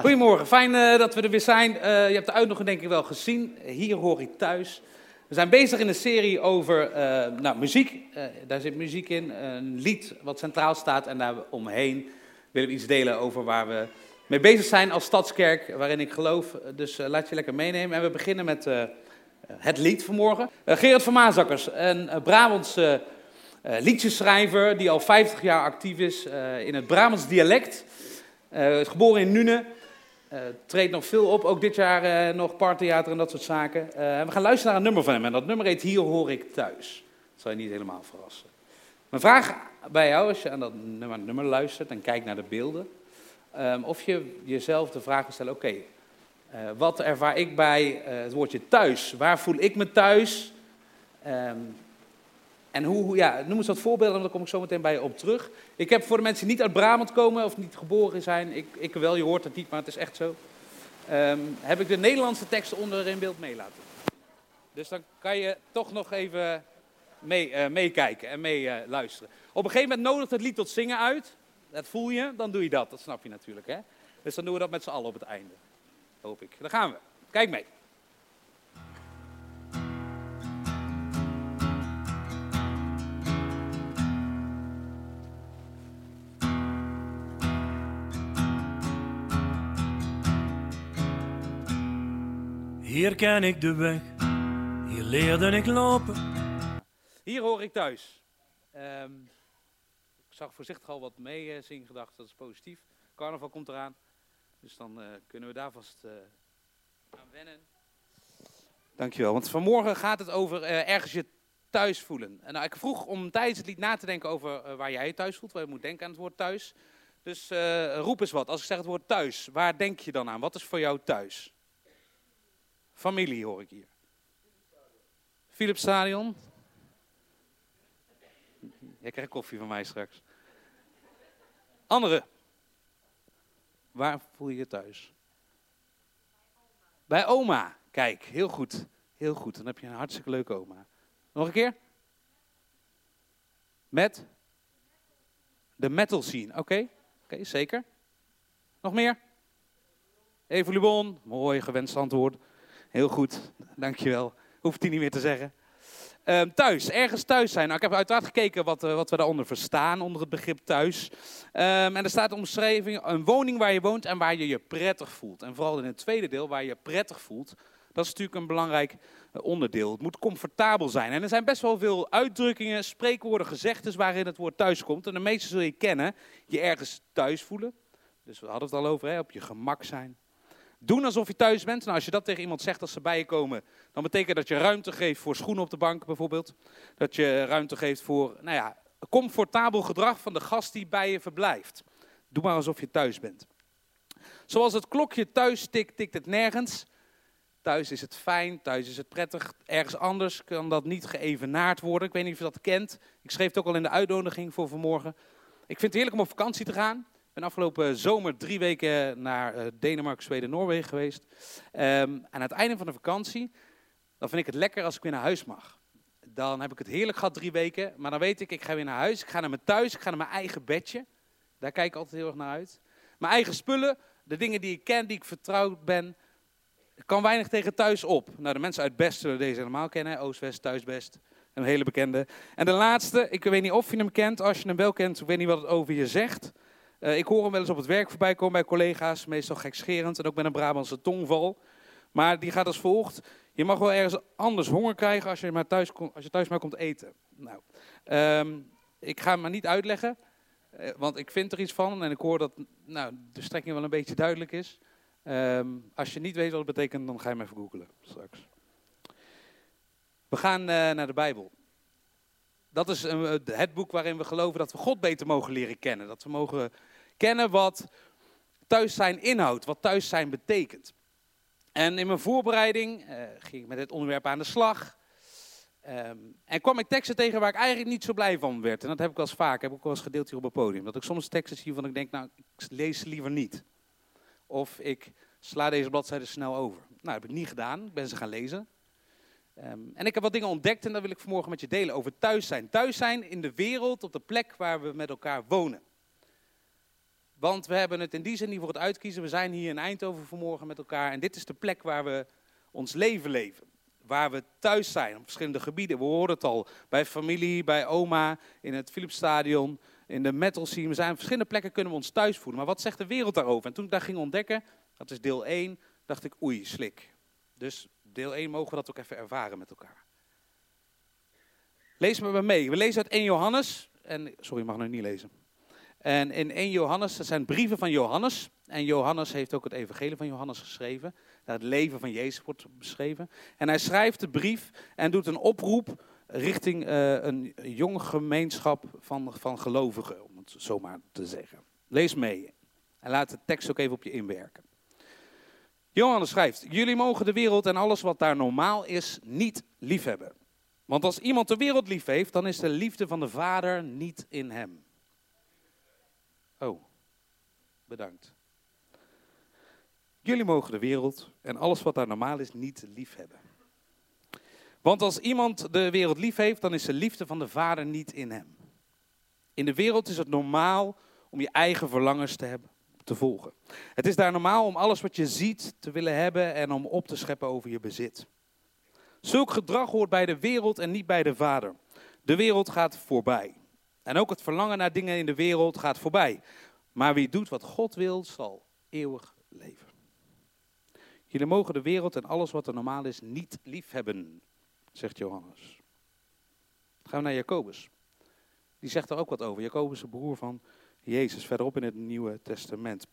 Goedemorgen, fijn uh, dat we er weer zijn. Uh, je hebt de uitnodiging denk ik wel gezien. Hier hoor ik thuis. We zijn bezig in een serie over uh, nou, muziek. daar zit muziek in, een lied wat centraal staat. En daar omheen willen we iets delen over waar we mee bezig zijn als stadskerk, waarin ik geloof. Dus laat je lekker meenemen. En we beginnen met het lied vanmorgen. Gerard van Maasakkers, een Brabantse liedjeschrijver die al 50 jaar actief is in het Brabants dialect. geboren in Nune, uh, treedt nog veel op, ook dit jaar uh, nog partheater en dat soort zaken. Uh, we gaan luisteren naar een nummer van hem en dat nummer heet Hier hoor ik thuis. Dat zal je niet helemaal verrassen. Mijn vraag bij jou, als je aan dat nummer, luistert en kijkt naar de beelden, um, of je jezelf de vraag stelt, oké, wat ervaar ik bij het woordje thuis? Waar voel ik me thuis? Um, en hoe, ja, noem eens wat voorbeelden, daar kom ik zo meteen bij op terug. Ik heb voor de mensen die niet uit Brabant komen of niet geboren zijn, ik, ik wel, je hoort het niet, maar het is echt zo. Um, heb ik de Nederlandse teksten onder in beeld meelaten. Dus dan kan je toch nog even uh, meekijken en meeluisteren. Luisteren. Op een gegeven moment nodigt het lied tot zingen uit. Dat voel je, dan doe je dat. Dat snap je natuurlijk. Hè? Dus dan doen we dat met z'n allen op het einde. Hoop ik. Daar gaan we. Kijk mee. Hier ken ik de weg, hier leerde ik lopen. Hier hoor ik thuis. Um, ik zag voorzichtig al wat mee zingen gedacht, dat is positief. Carnaval komt eraan, dus dan uh, kunnen we daar vast uh, aan wennen. Dankjewel, want vanmorgen gaat het over ergens je thuis voelen. En nou, ik vroeg om tijdens het lied na te denken over waar jij je thuis voelt, waar je moet denken aan het woord thuis. Dus roep eens wat, als ik zeg het woord thuis, waar denk je dan aan? Wat is voor jou thuis? Familie hoor ik hier. Philips Stadion. Jij krijgt koffie van mij straks. Andere. Waar voel je je thuis? Bij oma. Kijk, heel goed. Heel goed. Dan heb je een hartstikke leuke oma. Nog een keer? Met? De metal scene. Oké, okay, zeker. Nog meer? Evolubon. Mooi, gewenst antwoord. Heel goed, dankjewel. Hoeft hij niet meer te zeggen. Um, thuis, ergens thuis zijn. Nou, ik heb uiteraard gekeken wat, uh, wat we daaronder verstaan, onder het begrip thuis. Um, en er staat omschreven een woning waar je woont en waar je je prettig voelt. En vooral in het tweede deel, waar je prettig voelt. Dat is natuurlijk een belangrijk uh, onderdeel. Het moet comfortabel zijn. En er zijn best wel veel uitdrukkingen, spreekwoorden, gezegdes waarin het woord thuis komt. En de meeste zul je kennen. Je ergens thuis voelen. Dus we hadden het al over, hè, op je gemak zijn. Doen alsof je thuis bent. Nou, als je dat tegen iemand zegt als ze bij je komen, dan betekent dat je ruimte geeft voor schoenen op de bank bijvoorbeeld. Dat je ruimte geeft voor, nou ja, comfortabel gedrag van de gast die bij je verblijft. Doe maar alsof je thuis bent. Zoals het klokje thuis tikt, tikt het nergens. Thuis is het fijn, thuis is het prettig. Ergens anders kan dat niet geëvenaard worden. Ik weet niet of je dat kent. Ik schreef het ook al in de uitnodiging voor vanmorgen. Ik vind het heerlijk om op vakantie te gaan. Afgelopen zomer drie weken naar uh, Denemarken, Zweden, Noorwegen geweest. Um, en aan het einde van de vakantie, dan vind ik het lekker als ik weer naar huis mag. Dan heb ik het heerlijk gehad drie weken, maar dan weet ik, ik ga weer naar huis. Ik ga naar mijn thuis, ik ga naar mijn eigen bedje. Daar kijk ik altijd heel erg naar uit. Mijn eigen spullen, de dingen die ik ken, die ik vertrouwd ben. Ik kan weinig tegen thuis op. Nou, de mensen uit Best zullen deze helemaal kennen. Oost-West, Thuis-Best. Een hele bekende. En de laatste, ik weet niet of je hem kent. Als je hem wel kent, ik weet niet wat het over je zegt. Uh, ik hoor hem wel eens op het werk voorbij komen bij collega's, meestal gekscherend en ook met een Brabantse tongval. Maar die gaat als volgt. Je mag wel ergens anders honger krijgen als je, maar thuis, als je thuis maar komt eten. Nou, um, ik ga hem maar niet uitleggen, uh, want ik vind er iets van en ik hoor dat nou, de strekking wel een beetje duidelijk is. Um, als je niet weet wat het betekent, dan ga je hem even googelen straks. We gaan uh, naar de Bijbel. Dat is het boek waarin we geloven dat we God beter mogen leren kennen. Dat we mogen kennen wat thuis zijn inhoudt, wat thuis zijn betekent. En in mijn voorbereiding uh, ging ik met dit onderwerp aan de slag. Um, en kwam ik teksten tegen waar ik eigenlijk niet zo blij van werd. En dat heb ik wel eens vaak, heb ik ook wel eens gedeeld hier op het podium. Dat ik soms teksten zie van ik denk, nou, ik lees ze liever niet. Of ik sla deze bladzijde snel over. Nou, dat heb ik niet gedaan. Ik ben ze gaan lezen. Um, en ik heb wat dingen ontdekt en dat wil ik vanmorgen met je delen over thuis zijn. Thuis zijn in de wereld, op de plek waar we met elkaar wonen. Want we hebben het in die zin niet voor het uitkiezen. We zijn hier in Eindhoven vanmorgen met elkaar. En dit is de plek waar we ons leven leven. Waar we thuis zijn op verschillende gebieden. We horen het al. Bij familie, bij oma, in het Philipsstadion, in de metal scene. We zijn op verschillende plekken kunnen we ons thuis voelen. Maar wat zegt de wereld daarover? En toen ik daar ging ontdekken, dat is deel 1, dacht ik oei, slik. Dus deel 1 mogen we dat ook even ervaren met elkaar. Lees maar mee. We lezen uit 1 Johannes. En, sorry, ik mag nog niet lezen. En in 1 Johannes, dat zijn brieven van Johannes. En Johannes heeft ook het evangelie van Johannes geschreven. Daar het leven van Jezus wordt beschreven. En hij schrijft de brief en doet een oproep richting uh, een jonge gemeenschap van, van gelovigen, om het zo maar te zeggen. Lees mee en laat de tekst ook even op je inwerken. Johannes schrijft, jullie mogen de wereld en alles wat daar normaal is niet liefhebben. Want als iemand de wereld lief heeft, dan is de liefde van de Vader niet in hem. Oh, bedankt. Jullie mogen de wereld en alles wat daar normaal is niet liefhebben. Want als iemand de wereld lief heeft, dan is de liefde van de Vader niet in hem. In de wereld is het normaal om je eigen verlangens te hebben, te volgen. Het is daar normaal om alles wat je ziet te willen hebben en om op te scheppen over je bezit. Zulk gedrag hoort bij de wereld en niet bij de Vader. De wereld gaat voorbij. En ook het verlangen naar dingen in de wereld gaat voorbij. Maar wie doet wat God wil, zal eeuwig leven. Jullie mogen de wereld en alles wat er normaal is niet lief hebben, zegt Johannes. Dan gaan we naar Jacobus. Die zegt er ook wat over. Jacobus, de broer van Jezus, verderop in het Nieuwe Testament.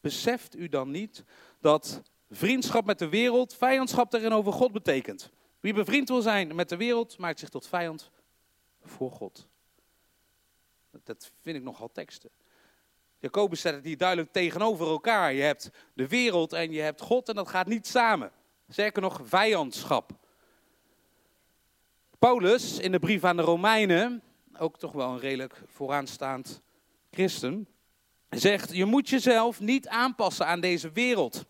Beseft u dan niet dat vriendschap met de wereld vijandschap tegenover God betekent? Wie bevriend wil zijn met de wereld, maakt zich tot vijand voor God. Dat vind ik nogal teksten. Jacobus zet het hier duidelijk tegenover elkaar. Je hebt de wereld en je hebt God en dat gaat niet samen. Zeker nog vijandschap. Paulus in de brief aan de Romeinen, ook toch wel een redelijk vooraanstaand christen, zegt: Je moet jezelf niet aanpassen aan deze wereld.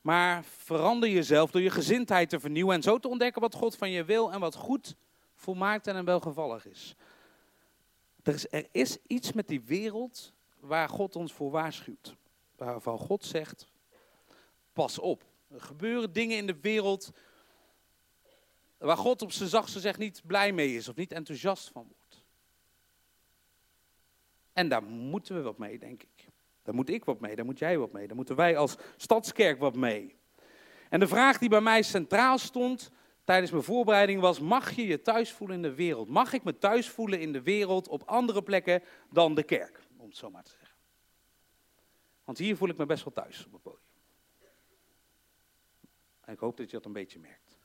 Maar verander jezelf door je gezindheid te vernieuwen en zo te ontdekken wat God van je wil en wat goed, volmaakt en welgevallig is. Er is, er is iets met die wereld waar God ons voor waarschuwt. Waarvan God zegt, pas op. Er gebeuren dingen in de wereld waar God op zijn zachtste zegt niet blij mee is of niet enthousiast van wordt. En daar moeten we wat mee, denk ik. Daar moet ik wat mee, daar moet jij wat mee, daar moeten wij als stadskerk wat mee. En de vraag die bij mij centraal stond tijdens mijn voorbereiding was: mag je je thuis voelen in de wereld? Mag ik me thuis voelen in de wereld op andere plekken dan de kerk? Om het zo maar te zeggen. Want hier voel ik me best wel thuis op het podium. Ik hoop dat je dat een beetje merkt.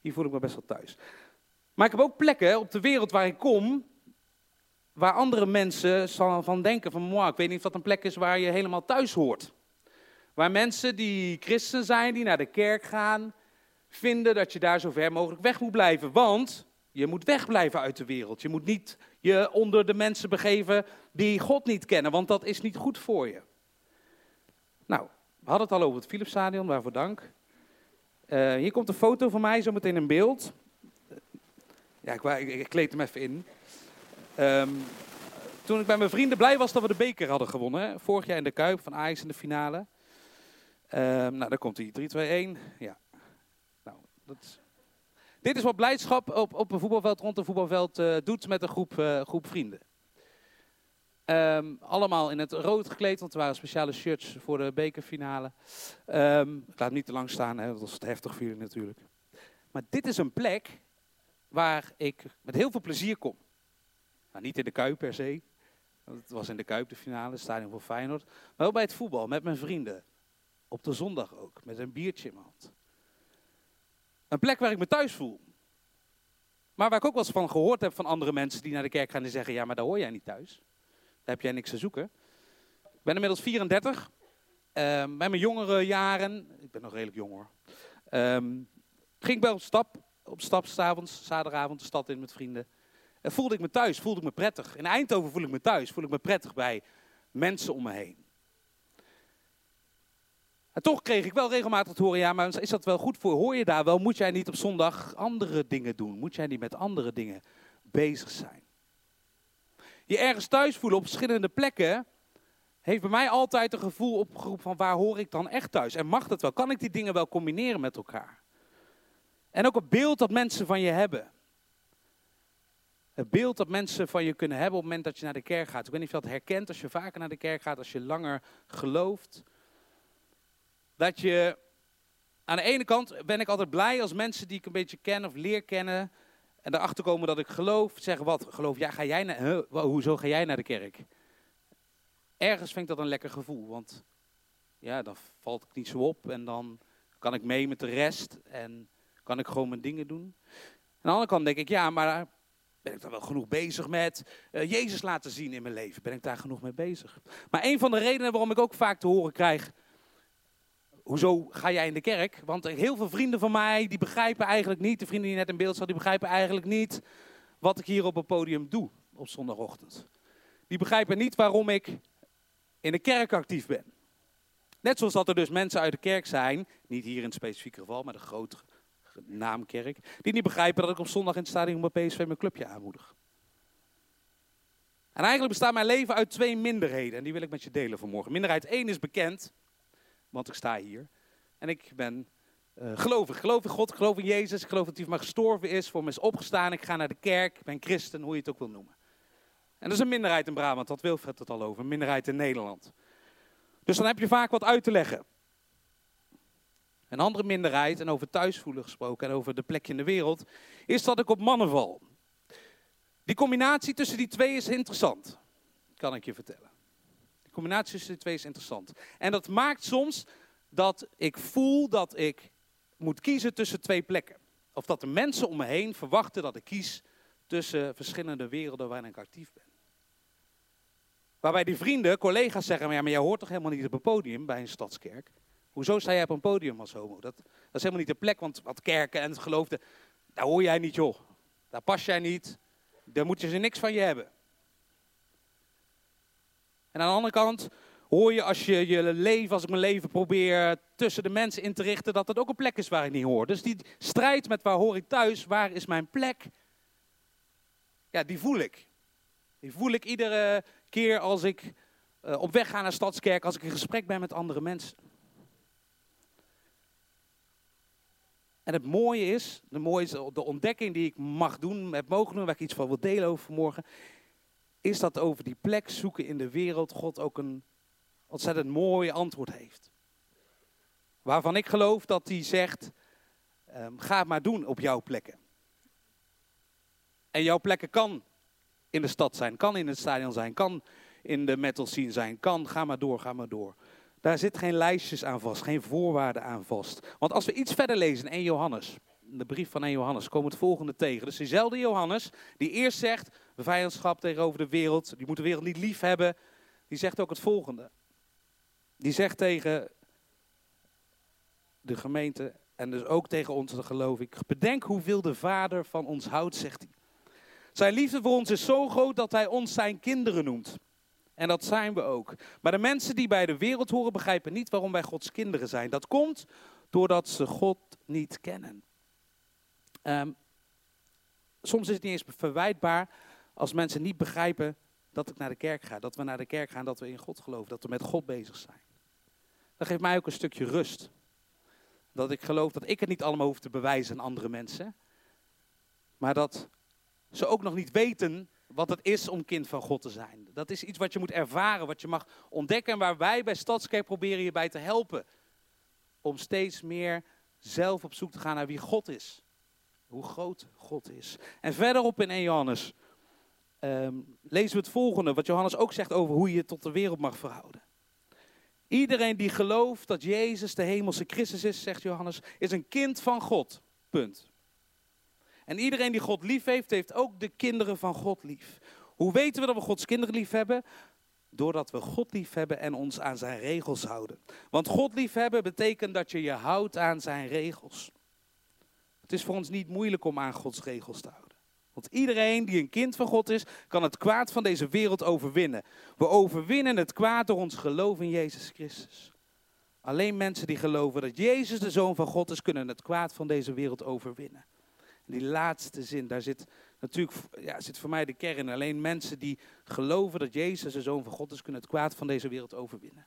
Hier voel ik me best wel thuis. Maar ik heb ook plekken op de wereld waar ik kom, waar andere mensen van denken van, moi, ik weet niet of dat een plek is waar je helemaal thuis hoort. Waar mensen die christen zijn, die naar de kerk gaan, vinden dat je daar zo ver mogelijk weg moet blijven. Want je moet wegblijven uit de wereld. Je moet niet je onder de mensen begeven die God niet kennen, want dat is niet goed voor je. Nou, we hadden het al over het Philipsstadion, waarvoor dank. Uh, hier komt een foto van mij, zometeen in beeld. Ja, ik kleed hem even in. Um, toen ik bij mijn vrienden blij was dat we de beker hadden gewonnen. Hè? Vorig jaar in de Kuip van Ajax in de finale. Um, nou, daar komt hij. 3, 2, 1. Ja. Nou, dat. Dit is wat blijdschap op, op een voetbalveld, rond een voetbalveld, uh, doet met een groep, uh, groep vrienden. Um, allemaal in het rood gekleed, want er waren speciale shirts voor de bekerfinale. Ik laat niet te lang staan, hè, dat was het heftig voor jullie natuurlijk. Maar dit is een plek waar ik met heel veel plezier kom. Nou, niet in de Kuip per se. Het was in de Kuip de finale, stadion voor Feyenoord. Maar wel bij het voetbal, met mijn vrienden. Op de zondag ook, met een biertje in mijn hand. Een plek waar ik me thuis voel. Maar waar ik ook wel eens van gehoord heb van andere mensen die naar de kerk gaan en zeggen: Ja, maar daar hoor jij niet thuis. Daar heb jij niks te zoeken. Ik ben inmiddels 34. Um, bij mijn jongere jaren, ik ben nog redelijk jong hoor, um, ging ik op stap, op stap s'avonds, zaterdagavond de stad in met vrienden. En voelde ik me thuis, voelde ik me prettig. In Eindhoven voel ik me thuis, voel ik me prettig bij mensen om me heen. En toch kreeg ik wel regelmatig te horen, ja, maar is dat wel goed voor? Hoor je daar wel? Moet jij niet op zondag andere dingen doen? Moet jij niet met andere dingen bezig zijn? Je ergens thuis voelen op verschillende plekken heeft bij mij altijd een gevoel opgeroepen van waar hoor ik dan echt thuis? En mag dat wel? Kan ik die dingen wel combineren met elkaar? En ook het beeld dat mensen van je hebben. Het beeld dat mensen van je kunnen hebben op het moment dat je naar de kerk gaat. Ik weet niet of je dat herkent als je vaker naar de kerk gaat, als je langer gelooft. Dat je, aan de ene kant ben ik altijd blij als mensen die ik een beetje ken of leer kennen. En erachter komen dat ik geloof, zeggen wat, geloof ja, ga jij naar, hoezo ga jij naar de kerk? Ergens vind ik dat een lekker gevoel, want ja, dan valt ik niet zo op en dan kan ik mee met de rest en kan ik gewoon mijn dingen doen. Aan de andere kant denk ik, ja, maar ben ik daar wel genoeg bezig met uh, Jezus laten zien in mijn leven? Ben ik daar genoeg mee bezig? Maar een van de redenen waarom ik ook vaak te horen krijg, hoezo ga jij in de kerk? Want heel veel vrienden van mij, die begrijpen eigenlijk niet, de vrienden die net in beeld zaten, die begrijpen eigenlijk niet wat ik hier op het podium doe op zondagochtend. Die begrijpen niet waarom ik in de kerk actief ben. Net zoals dat er dus mensen uit de kerk zijn, niet hier in het specifieke geval, maar de grotere naamkerk, die niet begrijpen dat ik op zondag in het stadion bij PSV mijn clubje aanmoedig. En eigenlijk bestaat mijn leven uit twee minderheden en die wil ik met je delen vanmorgen. Minderheid 1 is bekend, want ik sta hier. En ik ben uh, gelovig. Geloof in God, geloof in Jezus, ik geloof dat hij voor mij gestorven is, voor me is opgestaan. Ik ga naar de kerk, ik ben christen, hoe je het ook wil noemen. En dat is een minderheid in Brabant, dat Wilfred het al over, een minderheid in Nederland. Dus dan heb je vaak wat uit te leggen. Een andere minderheid, en over thuisvoelen gesproken en over de plekje in de wereld, is dat ik op mannen val. Die combinatie tussen die twee is interessant, kan ik je vertellen. Die combinatie tussen die twee is interessant. En dat maakt soms dat ik voel dat ik moet kiezen tussen twee plekken. Of dat de mensen om me heen verwachten dat ik kies tussen verschillende werelden waarin ik actief ben. Waarbij die vrienden, collega's zeggen, maar, ja, maar jij hoort toch helemaal niet op een podium bij een stadskerk? Hoezo sta jij op een podium als homo? Dat, dat is helemaal niet de plek, want wat kerken en geloofde, daar hoor jij niet joh. Daar pas jij niet, daar moeten ze niks van je hebben. En aan de andere kant hoor je als je je leven, als ik mijn leven probeer tussen de mensen in te richten, dat het ook een plek is waar ik niet hoor. Dus die strijd met waar hoor ik thuis, waar is mijn plek, ja, die voel ik. Die voel ik iedere keer als ik uh, op weg ga naar Stadskerk, als ik in gesprek ben met andere mensen. En het mooie is, de, mooie de ontdekking die ik mag doen, heb mogen doen, waar ik iets van wil delen over vanmorgen, is dat over die plek zoeken in de wereld God ook een ontzettend mooi antwoord heeft. Waarvan ik geloof dat hij zegt, um, ga het maar doen op jouw plekken. En jouw plekken kan in de stad zijn, kan in het stadion zijn, kan in de metal scene zijn, kan, ga maar door, ga maar door. Daar zit geen lijstjes aan vast, geen voorwaarden aan vast. Want als we iets verder lezen in 1 Johannes, de brief van 1 Johannes, komen we het volgende tegen. Dus diezelfde Johannes, die eerst zegt, vijandschap tegenover de wereld, die moet de wereld niet lief hebben, die zegt ook het volgende. Die zegt tegen de gemeente en dus ook tegen ons, geloof ik, bedenk hoeveel de Vader van ons houdt, zegt hij. Zijn liefde voor ons is zo groot dat hij ons zijn kinderen noemt. En dat zijn we ook. Maar de mensen die bij de wereld horen begrijpen niet waarom wij Gods kinderen zijn. Dat komt doordat ze God niet kennen. Um, soms is het niet eens verwijtbaar als mensen niet begrijpen dat ik naar de kerk ga. Dat we naar de kerk gaan, dat we in God geloven, dat we met God bezig zijn. Dat geeft mij ook een stukje rust. Dat ik geloof dat ik het niet allemaal hoef te bewijzen aan andere mensen. Maar dat ze ook nog niet weten wat het is om kind van God te zijn. Dat is iets wat je moet ervaren, wat je mag ontdekken en waar wij bij Stadskerk proberen je bij te helpen. Om steeds meer zelf op zoek te gaan naar wie God is. Hoe groot God is. En verderop in 1 Johannes um, lezen we het volgende, wat Johannes ook zegt over hoe je je tot de wereld mag verhouden. Iedereen die gelooft dat Jezus de hemelse Christus is, zegt Johannes, is een kind van God. Punt. En iedereen die God lief heeft, heeft ook de kinderen van God lief. Hoe weten we dat we Gods kinderen lief hebben? Doordat we God lief hebben en ons aan zijn regels houden. Want God lief hebben betekent dat je je houdt aan zijn regels. Het is voor ons niet moeilijk om aan Gods regels te houden. Want iedereen die een kind van God is, kan het kwaad van deze wereld overwinnen. We overwinnen het kwaad door ons geloof in Jezus Christus. Alleen mensen die geloven dat Jezus de Zoon van God is, kunnen het kwaad van deze wereld overwinnen. Die laatste zin, daar zit natuurlijk ja, zit voor mij de kern. Alleen mensen die geloven dat Jezus de Zoon van God is, kunnen het kwaad van deze wereld overwinnen.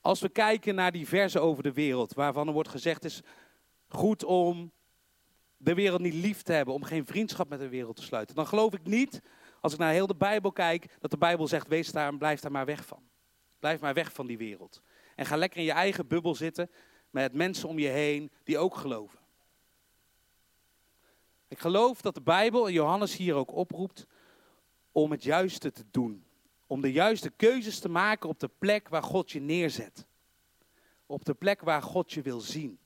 Als we kijken naar die versen over de wereld, waarvan er wordt gezegd is goed om de wereld niet lief te hebben, om geen vriendschap met de wereld te sluiten. Dan geloof ik niet, als ik naar heel de Bijbel kijk, dat de Bijbel zegt, wees daar en blijf daar maar weg van. Blijf maar weg van die wereld. En ga lekker in je eigen bubbel zitten met mensen om je heen die ook geloven. Ik geloof dat de Bijbel en Johannes hier ook oproept om het juiste te doen. Om de juiste keuzes te maken op de plek waar God je neerzet. Op de plek waar God je wil zien.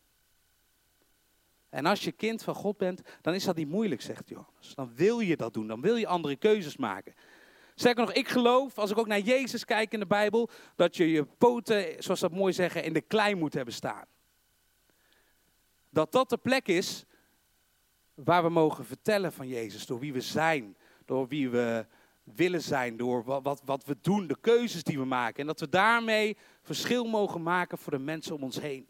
En als je kind van God bent, dan is dat niet moeilijk, zegt Johannes. Dan wil je dat doen, dan wil je andere keuzes maken. Sterker nog, ik geloof, als ik ook naar Jezus kijk in de Bijbel, dat je je poten, zoals dat mooi zeggen, in de klei moet hebben staan. Dat dat de plek is waar we mogen vertellen van Jezus, door wie we zijn, door wie we willen zijn, door wat, wat, we doen, de keuzes die we maken. En dat we daarmee verschil mogen maken voor de mensen om ons heen.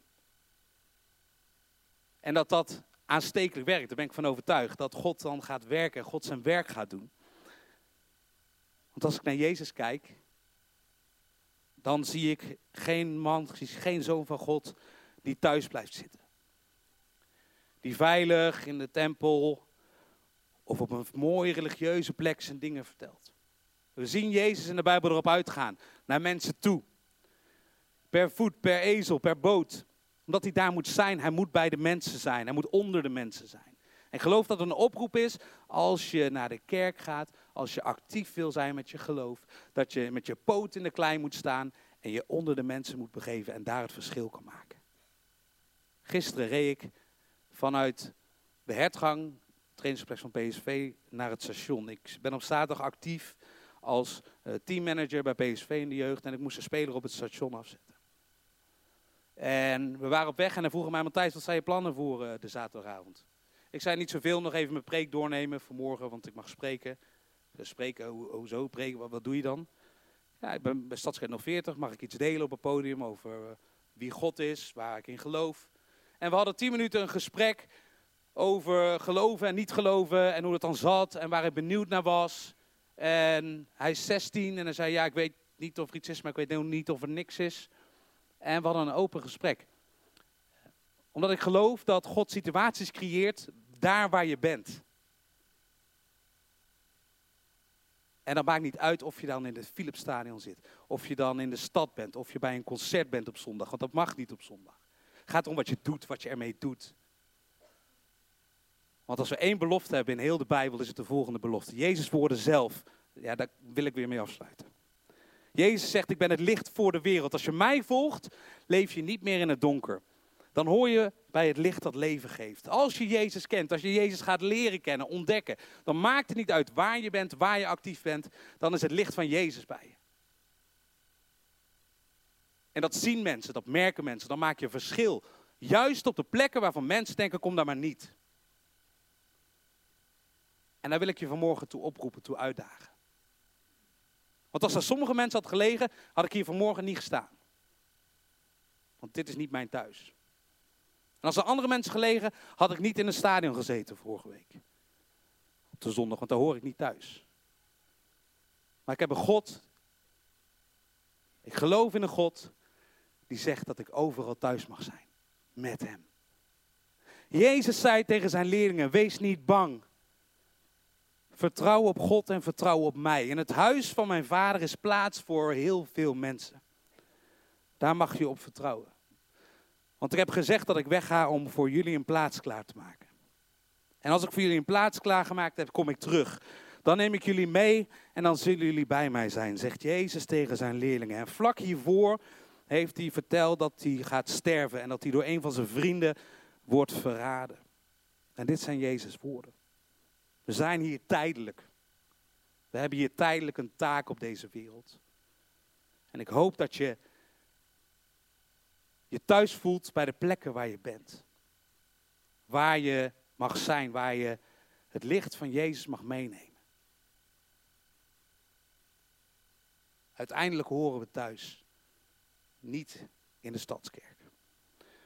En dat dat aanstekelijk werkt, daar ben ik van overtuigd. Dat God dan gaat werken, God zijn werk gaat doen. Want als ik naar Jezus kijk, dan zie ik geen man, geen zoon van God die thuis blijft zitten. Veilig in de tempel of op een mooie religieuze plek zijn dingen vertelt. We zien Jezus in de Bijbel erop uitgaan, naar mensen toe. Per voet, per ezel, per boot. Omdat hij daar moet zijn, hij moet bij de mensen zijn, hij moet onder de mensen zijn. En geloof dat het een oproep is als je naar de kerk gaat, als je actief wil zijn met je geloof, dat je met je poot in de klei moet staan en je onder de mensen moet begeven en daar het verschil kan maken. Gisteren reed ik vanuit de hertgang, trainingsplex van PSV, naar het station. Ik ben op zaterdag actief als uh, teammanager bij PSV in de jeugd en ik moest een speler op het station afzetten. En we waren op weg en hij vroeg mij, Matthijs, wat zijn je plannen voor uh, de zaterdagavond? Ik zei niet zoveel, nog even mijn preek doornemen vanmorgen, want ik mag spreken. Dus spreken, ho hoezo, preken, wat, wat, doe je dan? Ja, ik ben bij Stadsgeest 40, mag ik iets delen op het podium over wie God is, waar ik in geloof. En we hadden tien minuten een gesprek over geloven en niet geloven en hoe het dan zat en waar ik benieuwd naar was. En hij is 16 en hij zei, ja, ik weet niet of er iets is, maar ik weet niet of er niks is. En we hadden een open gesprek. Omdat ik geloof dat God situaties creëert daar waar je bent. En dat maakt niet uit of je dan in het Philipsstadion zit, of je dan in de stad bent, of je bij een concert bent op zondag, want dat mag niet op zondag. Gaat om wat je doet, wat je ermee doet. Want als we één belofte hebben in heel de Bijbel, is het de volgende belofte. Jezus woorden zelf, ja, daar wil ik weer mee afsluiten. Jezus zegt, ik ben het licht voor de wereld. Als je mij volgt, leef je niet meer in het donker. Dan hoor je bij het licht dat leven geeft. Als je Jezus kent, als je Jezus gaat leren kennen, ontdekken, dan maakt het niet uit waar je bent, waar je actief bent, dan is het licht van Jezus bij je. En dat zien mensen, dat merken mensen, dan maak je verschil. Juist op de plekken waarvan mensen denken, kom daar maar niet. En daar wil ik je vanmorgen toe oproepen, toe uitdagen. Want als er sommige mensen had gelegen, had ik hier vanmorgen niet gestaan. Want dit is niet mijn thuis. En als er andere mensen gelegen, had ik niet in een stadion gezeten vorige week. Op de zondag, want daar hoor ik niet thuis. Maar ik heb een God. Ik geloof in een God die zegt dat ik overal thuis mag zijn. Met hem. Jezus zei tegen zijn leerlingen, wees niet bang. Vertrouw op God en vertrouw op mij. In het huis van mijn vader is plaats voor heel veel mensen. Daar mag je op vertrouwen. Want ik heb gezegd dat ik wegga om voor jullie een plaats klaar te maken. En als ik voor jullie een plaats klaargemaakt heb, kom ik terug. Dan neem ik jullie mee en dan zullen jullie bij mij zijn, zegt Jezus tegen zijn leerlingen. En vlak hiervoor heeft hij verteld dat hij gaat sterven en dat hij door een van zijn vrienden wordt verraden. En dit zijn Jezus' woorden. We zijn hier tijdelijk. We hebben hier tijdelijk een taak op deze wereld. En ik hoop dat je je thuis voelt bij de plekken waar je bent. Waar je mag zijn, waar je het licht van Jezus mag meenemen. Uiteindelijk horen we thuis niet in de stadskerk.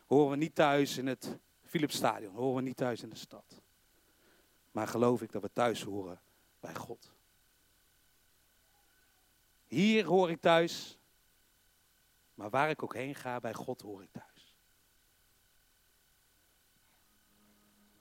Horen we niet thuis in het Philipsstadion, horen we niet thuis in de stad. maar geloof ik dat we thuis horen bij God. Hier hoor ik thuis, maar waar ik ook heen ga, bij God hoor ik thuis.